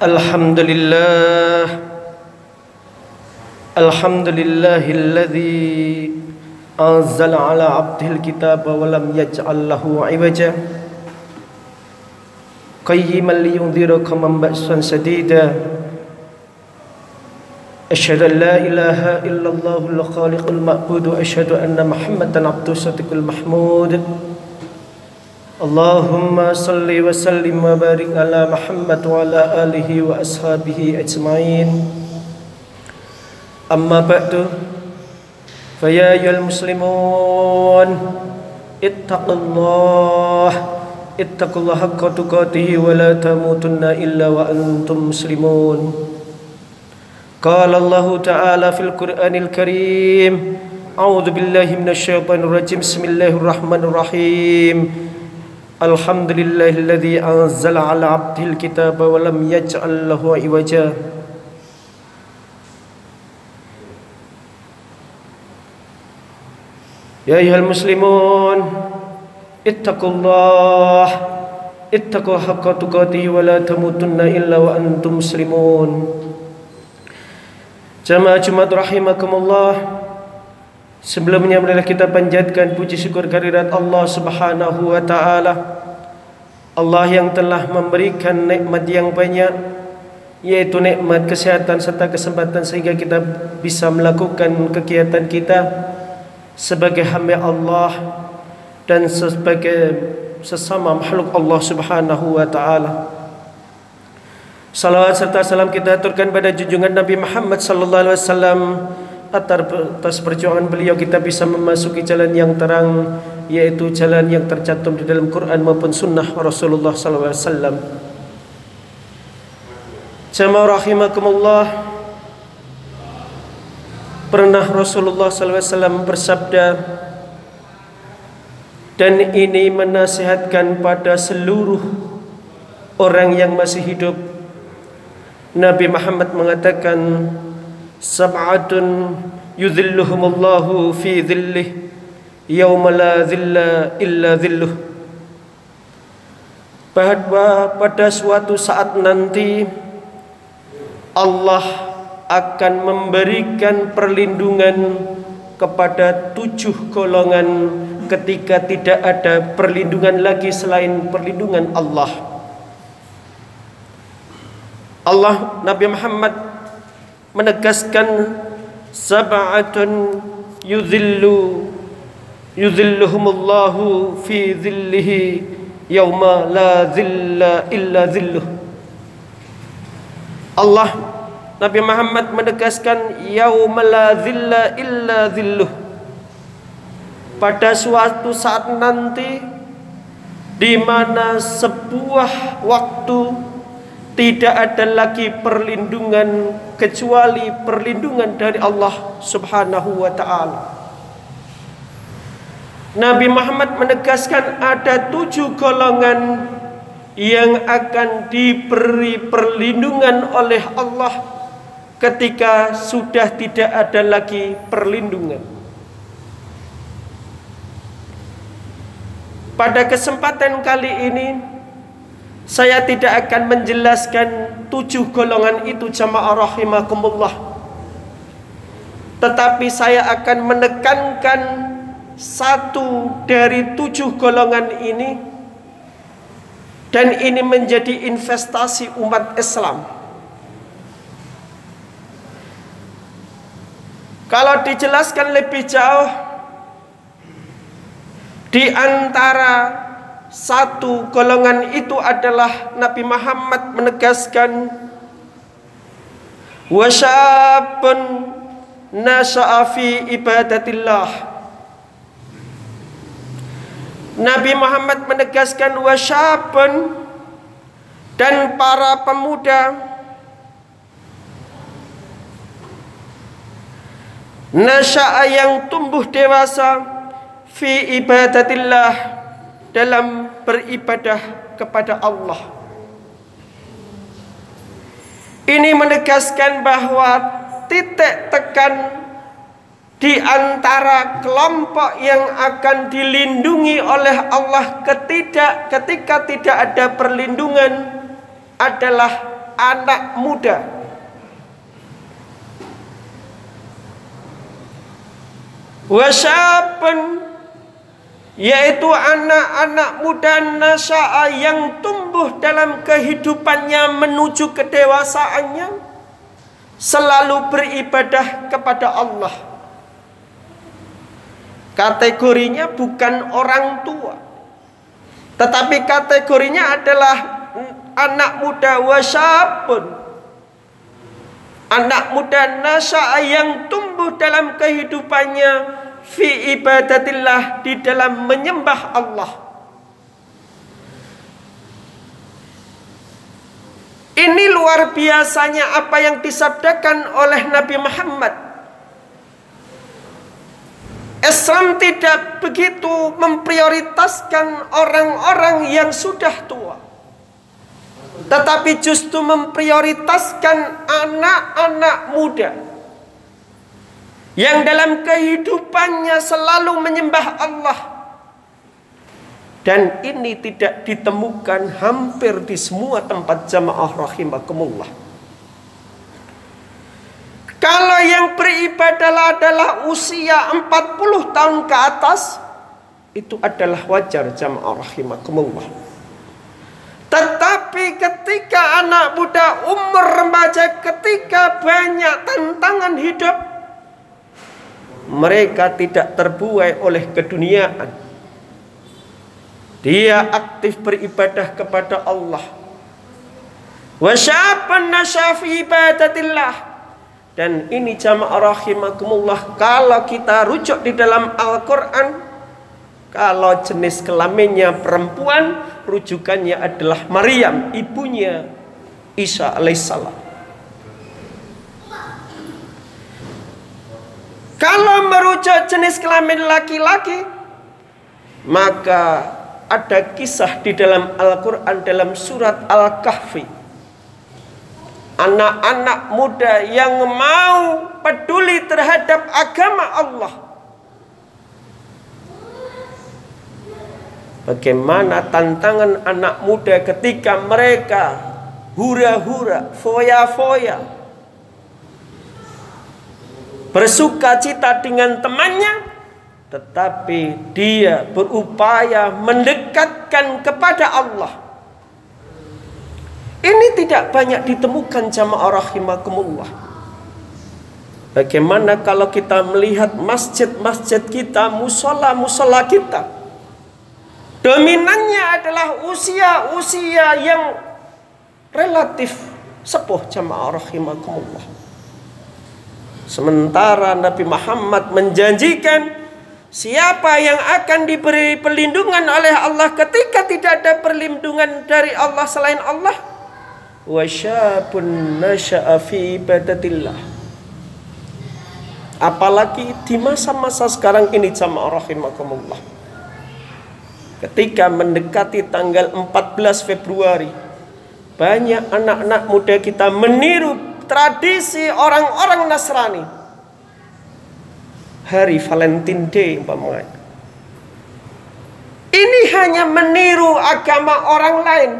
الحمد لله الحمد لله الذي أنزل على عبده الكتاب ولم يجعل له عوجا. قيما لينذر قوما بأسا شديدا. أشهد أن لا إله إلا الله الخالق المعبود وأشهد أن محمدا عبده الصديق المحمود. اللهم صل وسلم وبارك على محمد وعلى آله وأصحابه أجمعين أما بعد فيا أيها المسلمون اتقوا الله اتقوا الله حق تقاته ولا تموتن إلا وأنتم مسلمون قال الله تعالى في القرآن الكريم أعوذ بالله من الشيطان الرجيم بسم الله الرحمن الرحيم الحمد لله الذي أنزل على عبده الكتاب ولم يجعل له عوجا يا أيها المسلمون اتقوا الله اتقوا حق تقاته ولا تموتن إلا وأنتم مسلمون Jamaah Jumat rahimakumullah Sebelumnya marilah kita panjatkan puji syukur kehadirat Allah Subhanahu wa taala. Allah yang telah memberikan nikmat yang banyak yaitu nikmat kesehatan serta kesempatan sehingga kita bisa melakukan kegiatan kita sebagai hamba Allah dan sebagai sesama makhluk Allah Subhanahu wa taala. Salawat serta salam kita aturkan pada junjungan Nabi Muhammad sallallahu alaihi wasallam atas perjuangan beliau kita bisa memasuki jalan yang terang yaitu jalan yang tercantum di dalam Quran maupun sunnah Rasulullah wasallam. Jamaah rahimakumullah Pernah Rasulullah wasallam bersabda dan ini menasihatkan pada seluruh orang yang masih hidup Nabi Muhammad mengatakan sab'atun yudhilluhumullahu fi dhillih yauma la dhilla illa dhilluh bahwa pada suatu saat nanti Allah akan memberikan perlindungan kepada tujuh golongan ketika tidak ada perlindungan lagi selain perlindungan Allah. Allah Nabi Muhammad menegaskan sab'atun yudhillu yudhilluhumullahu fi dhillihi yauma la dhilla illa dhilluh. Allah Nabi Muhammad menegaskan yauma la dhilla illa dhilluh. Pada suatu saat nanti di mana sebuah waktu tidak ada lagi perlindungan kecuali perlindungan dari Allah Subhanahu wa taala. Nabi Muhammad menegaskan ada tujuh golongan yang akan diberi perlindungan oleh Allah ketika sudah tidak ada lagi perlindungan. Pada kesempatan kali ini saya tidak akan menjelaskan tujuh golongan itu jamaah rahimakumullah. Tetapi saya akan menekankan satu dari tujuh golongan ini dan ini menjadi investasi umat Islam. Kalau dijelaskan lebih jauh di antara satu golongan itu adalah Nabi Muhammad menegaskan wasyabun nasya'a fi ibadatillah. Nabi Muhammad menegaskan wasyabun dan para pemuda nasya'a yang tumbuh dewasa fi ibadatillah dalam beribadah kepada Allah. Ini menegaskan bahwa titik tekan di antara kelompok yang akan dilindungi oleh Allah ketidak ketika tidak ada perlindungan adalah anak muda wasyaban yaitu anak-anak muda nasya'a yang tumbuh dalam kehidupannya menuju kedewasaannya selalu beribadah kepada Allah. Kategorinya bukan orang tua tetapi kategorinya adalah anak muda wasyabun anak muda nasya'a yang tumbuh dalam kehidupannya fi ibadatillah di dalam menyembah Allah. Ini luar biasanya apa yang disabdakan oleh Nabi Muhammad. Islam tidak begitu memprioritaskan orang-orang yang sudah tua. Tetapi justru memprioritaskan anak-anak muda yang dalam kehidupannya selalu menyembah Allah. Dan ini tidak ditemukan hampir di semua tempat jamaah rahimakumullah. Kalau yang beribadah adalah usia 40 tahun ke atas itu adalah wajar jamaah rahimakumullah. Tetapi ketika anak muda umur remaja ketika banyak tantangan hidup mereka tidak terbuai oleh keduniaan. Dia aktif beribadah kepada Allah. Nasyafi ibadatillah. Dan ini jamaah rahimakumullah kalau kita rujuk di dalam Al-Qur'an kalau jenis kelaminnya perempuan rujukannya adalah Maryam ibunya Isa alaihissalam. Kalau merujuk jenis kelamin laki-laki, maka ada kisah di dalam Al-Quran dalam surat Al-Kahfi. Anak-anak muda yang mau peduli terhadap agama Allah. Bagaimana tantangan anak muda ketika mereka hura-hura, foya-foya, bersuka cita dengan temannya tetapi dia berupaya mendekatkan kepada Allah. Ini tidak banyak ditemukan jamaah rahimakumullah. Bagaimana kalau kita melihat masjid-masjid kita musola-musola kita? Dominannya adalah usia-usia yang relatif sepuh jamaah rahimakumullah Sementara Nabi Muhammad menjanjikan siapa yang akan diberi perlindungan oleh Allah ketika tidak ada perlindungan dari Allah selain Allah? Wa syabun nasya'a fi ibadatillah apalagi di masa-masa sekarang ini jamaah rahimakumullah. Ketika mendekati tanggal 14 Februari banyak anak-anak muda kita meniru tradisi orang-orang Nasrani. Hari Valentine Day umpamanya. Ini hanya meniru agama orang lain.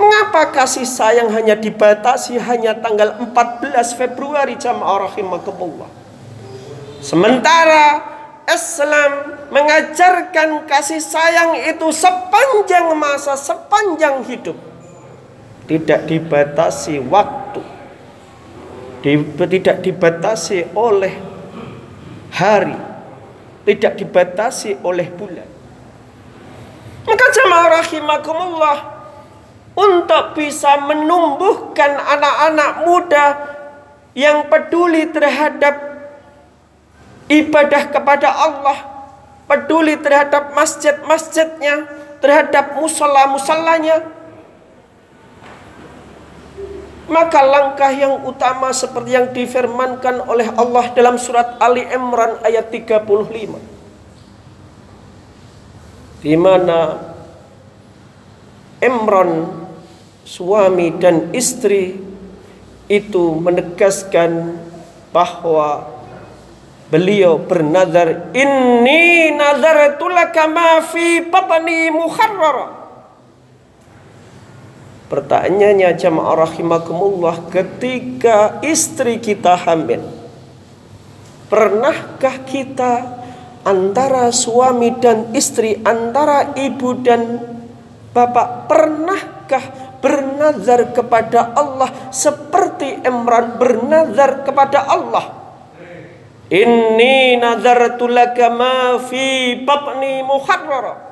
Mengapa kasih sayang hanya dibatasi hanya tanggal 14 Februari jamaah rahimakumullah. Sementara Islam mengajarkan kasih sayang itu sepanjang masa, sepanjang hidup. Tidak dibatasi waktu tidak dibatasi oleh hari, tidak dibatasi oleh bulan. Maka jamaah rahimakumullah untuk bisa menumbuhkan anak-anak muda yang peduli terhadap ibadah kepada Allah, peduli terhadap masjid-masjidnya, terhadap musalla-musallanya, maka langkah yang utama seperti yang difirmankan oleh Allah dalam surat Ali Imran ayat 35 di mana Imran suami dan istri itu menegaskan bahwa beliau bernazar inni nazartu laka ma fi batni muharrara Pertanyaannya jamaah rahimakumullah ketika istri kita hamil. Pernahkah kita antara suami dan istri, antara ibu dan bapak, pernahkah bernazar kepada Allah seperti Imran bernazar kepada Allah? Inni nazartu laka ma fi batni muharrara.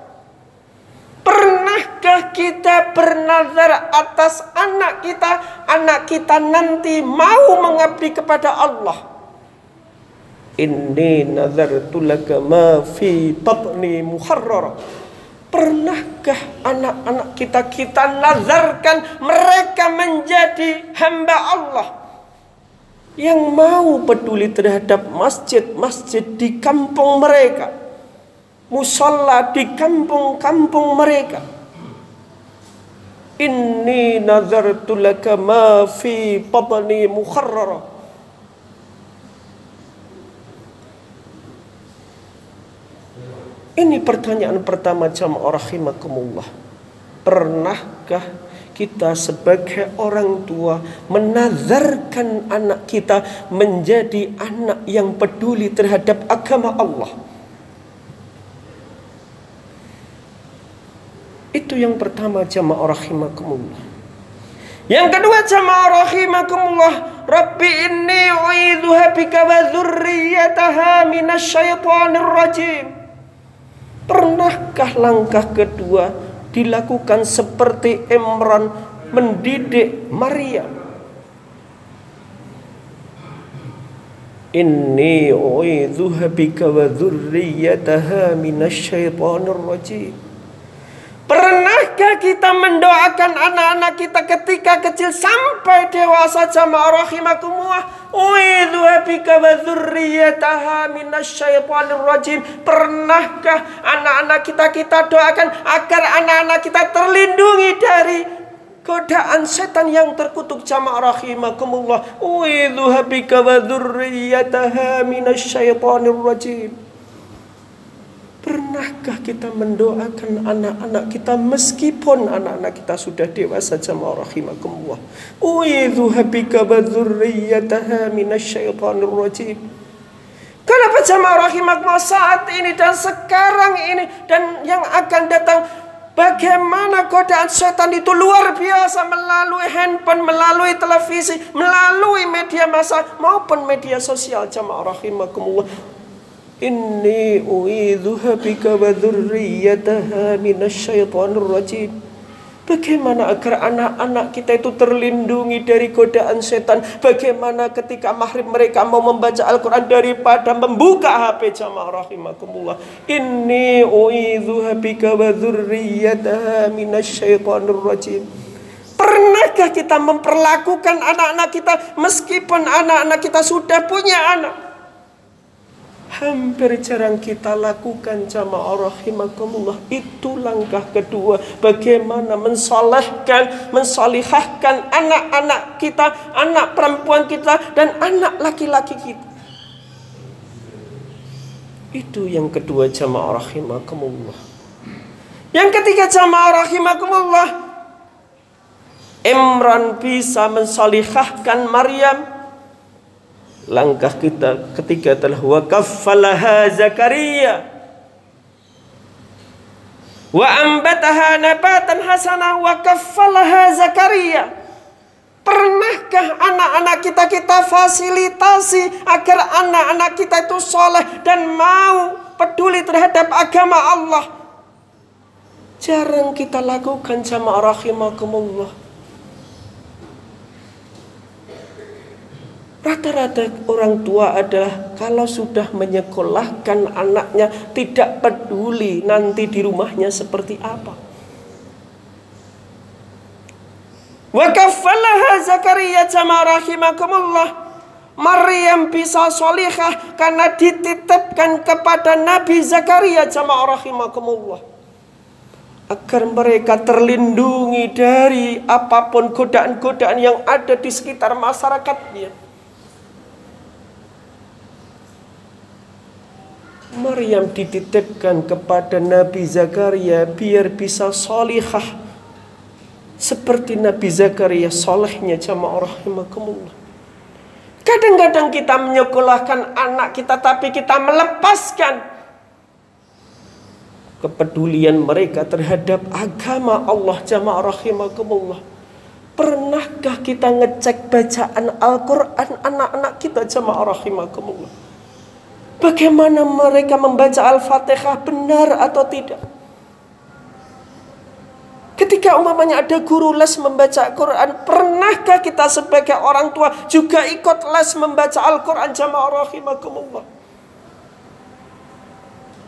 Pernahkah kita bernazar atas anak kita, anak kita nanti mau mengabdi kepada Allah? Inni nazartu laka ma fi batni muharrara. Pernahkah anak-anak kita kita nazarkan mereka menjadi hamba Allah yang mau peduli terhadap masjid-masjid di kampung mereka? Musola di kampung-kampung mereka. Inni nazartu laka ma fi batni mukharrara. Ini pertanyaan pertama jamaah rahimakumullah. Pernahkah kita sebagai orang tua menazarkan anak kita menjadi anak yang peduli terhadap agama Allah? Itu yang pertama jamaah rahimakumullah. Yang kedua jamaah rahimakumullah, Rabbi inni uidzuha bika wa dzurriyyataha minasyaitonir rajim. Pernahkah langkah kedua dilakukan seperti Imran mendidik Maryam? Inni uidzuha bika wa dzurriyyataha minasyaitonir rajim. Pernahkah kita mendoakan anak-anak kita ketika kecil sampai dewasa jamaah rahimakumullah? Uidhu bika wa dzurriyyataha minasyaitonir rajim. Pernahkah anak-anak kita kita doakan agar anak-anak kita terlindungi dari godaan setan yang terkutuk jamaah rahimakumullah? Uidhu bika wa dzurriyyataha minasyaitonir rajim. Pernahkah kita mendoakan anak-anak kita meskipun anak-anak kita sudah dewasa jamaah rahimakumullah. Uidhu habika wa dzurriyyataha minasyaitonir rajim. Kenapa jamaah rahimakumullah saat ini dan sekarang ini dan yang akan datang Bagaimana godaan setan itu luar biasa melalui handphone, melalui televisi, melalui media massa maupun media sosial jamaah rahimakumullah. Inni uidzuha bika wa dzurriyyataha minasyaitonir rajim. Bagaimana agar anak-anak kita itu terlindungi dari godaan setan? Bagaimana ketika maghrib mereka mau membaca Al-Quran daripada membuka HP jamaah rahimakumullah. Inni uidzuha bika wa dzurriyyataha minasyaitonir rajim. Pernahkah kita memperlakukan anak-anak kita meskipun anak-anak kita sudah punya anak? Hampir jarang kita lakukan jamaah rahimakumullah. Itu langkah kedua. Bagaimana mensolehkan mensolihahkan anak-anak kita anak perempuan kita dan anak laki-laki kita. Itu yang kedua jamaah rahimakumullah. Yang ketiga jamaah rahimakumullah. Imran bisa mensolihahkan Maryam langkah kita ketika telah wakaffalaha Zakaria wa ambataha nabatan hasanah wa kaffalaha Zakaria Pernahkah anak-anak kita kita fasilitasi agar anak-anak kita itu soleh dan mau peduli terhadap agama Allah? Jarang kita lakukan jamaah rahimakumullah. Rata-rata orang tua adalah kalau sudah menyekolahkan anaknya tidak peduli nanti di rumahnya seperti apa. Wa kaffalaha Zakaria jama rahimakumullah. Maryam bisa solihah karena dititipkan kepada Nabi Zakaria jama rahimakumullah. Agar mereka terlindungi dari apa pun godaan-godaan yang ada di sekitar masyarakatnya. Maryam dititipkan kepada Nabi Zakaria biar bisa solihah seperti Nabi Zakaria solehnya jamaah rahimakumullah. Kadang-kadang kita menyekolahkan anak kita tapi kita melepaskan kepedulian mereka terhadap agama Allah jamaah rahimakumullah. Pernahkah kita ngecek bacaan Al-Quran anak-anak kita jamaah rahimakumullah? Bagaimana mereka membaca Al-Fatihah benar atau tidak? Ketika umpamanya ada guru les membaca Al-Quran, pernahkah kita sebagai orang tua juga ikut les membaca Al-Quran jamaah rahimakumullah?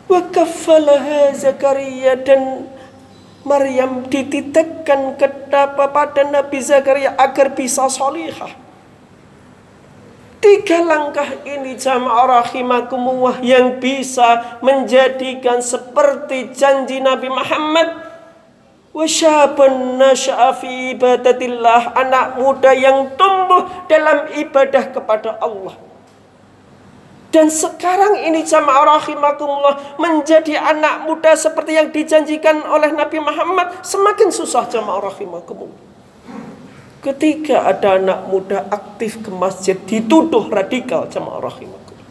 Wa kaffalaha Zakaria dan Maryam dititipkan kepada Nabi Zakaria agar bisa solihah. Tiga langkah ini jamaah rahimakumullah yang bisa menjadikan seperti janji Nabi Muhammad. Wasyabun nasya'a fi ibadatillah Anak muda yang tumbuh dalam ibadah kepada Allah. Dan sekarang ini jamaah rahimakumullah Menjadi anak muda seperti yang dijanjikan oleh Nabi Muhammad Semakin susah jamaah rahimakumullah Ketika ada anak muda aktif ke masjid Dituduh radikal jamaah rahimakumullah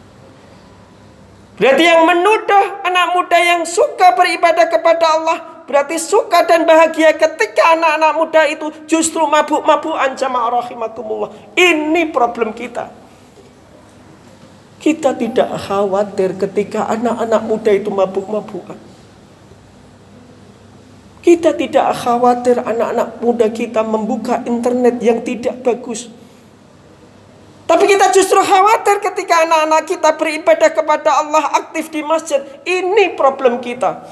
Berarti yang menuduh anak muda yang suka beribadah kepada Allah Berarti suka dan bahagia ketika anak-anak muda itu justru mabuk-mabukan jamaah rahimakumullah. Ini problem kita. Kita tidak khawatir ketika anak-anak muda itu mabuk-mabukan. Kita tidak khawatir anak-anak muda kita membuka internet yang tidak bagus. Tapi kita justru khawatir ketika anak-anak kita beribadah kepada Allah aktif di masjid. Ini problem kita.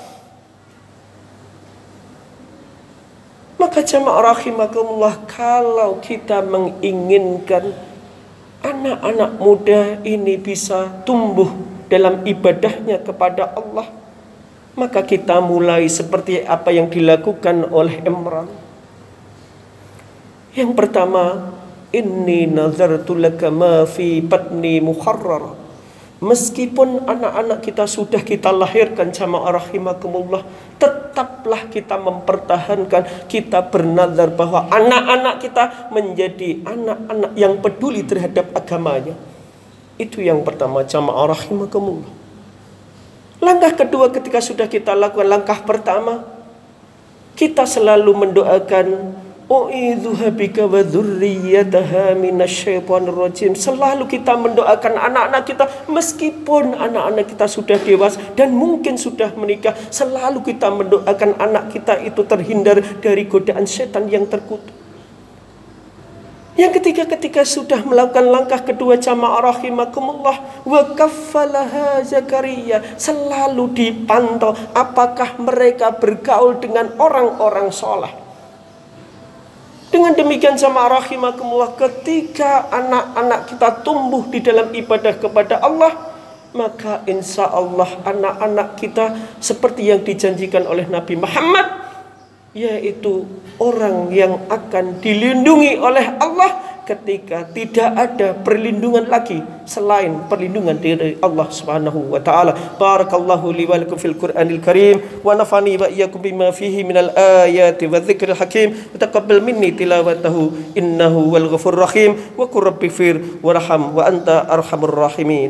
Maka jamaah rahimakumullah kalau kita menginginkan anak-anak muda ini bisa tumbuh dalam ibadahnya kepada Allah, maka kita mulai seperti apa yang dilakukan oleh Imran. Yang pertama, inni nazartu laka ma fi batni muharrar. Meskipun anak-anak kita sudah kita lahirkan jamaah rahimakumullah, tetaplah kita mempertahankan, kita bernazar bahwa anak-anak kita menjadi anak-anak yang peduli terhadap agamanya. Itu yang pertama jamaah rahimakumullah. Langkah kedua ketika sudah kita lakukan langkah pertama, kita selalu mendoakan wa. Selalu kita mendoakan anak-anak kita meskipun anak-anak kita sudah dewasa dan mungkin sudah menikah, selalu kita mendoakan anak kita itu terhindar dari godaan setan yang terkutuk. Yang ketiga ketika sudah melakukan langkah kedua jamaah rahimakumullah wa kaffalaha Zakaria selalu dipantau apakah mereka bergaul dengan orang-orang soleh. Dengan demikian sama rahimakumullah ketika anak-anak kita tumbuh di dalam ibadah kepada Allah maka insya Allah anak-anak kita seperti yang dijanjikan oleh Nabi Muhammad yaitu orang yang akan dilindungi oleh Allah ketika tidak ada perlindungan lagi selain perlindungan dari Allah Subhanahu wa taala. Barakallahu li wa lakum fil Qur'anil Karim wa nafani wa iyyakum bima fihi minal ayati wa dzikril hakim. Taqabbal minni tilawatahu innahu wal ghafurur rahim wa qur fir warham wa anta arhamur rahimin.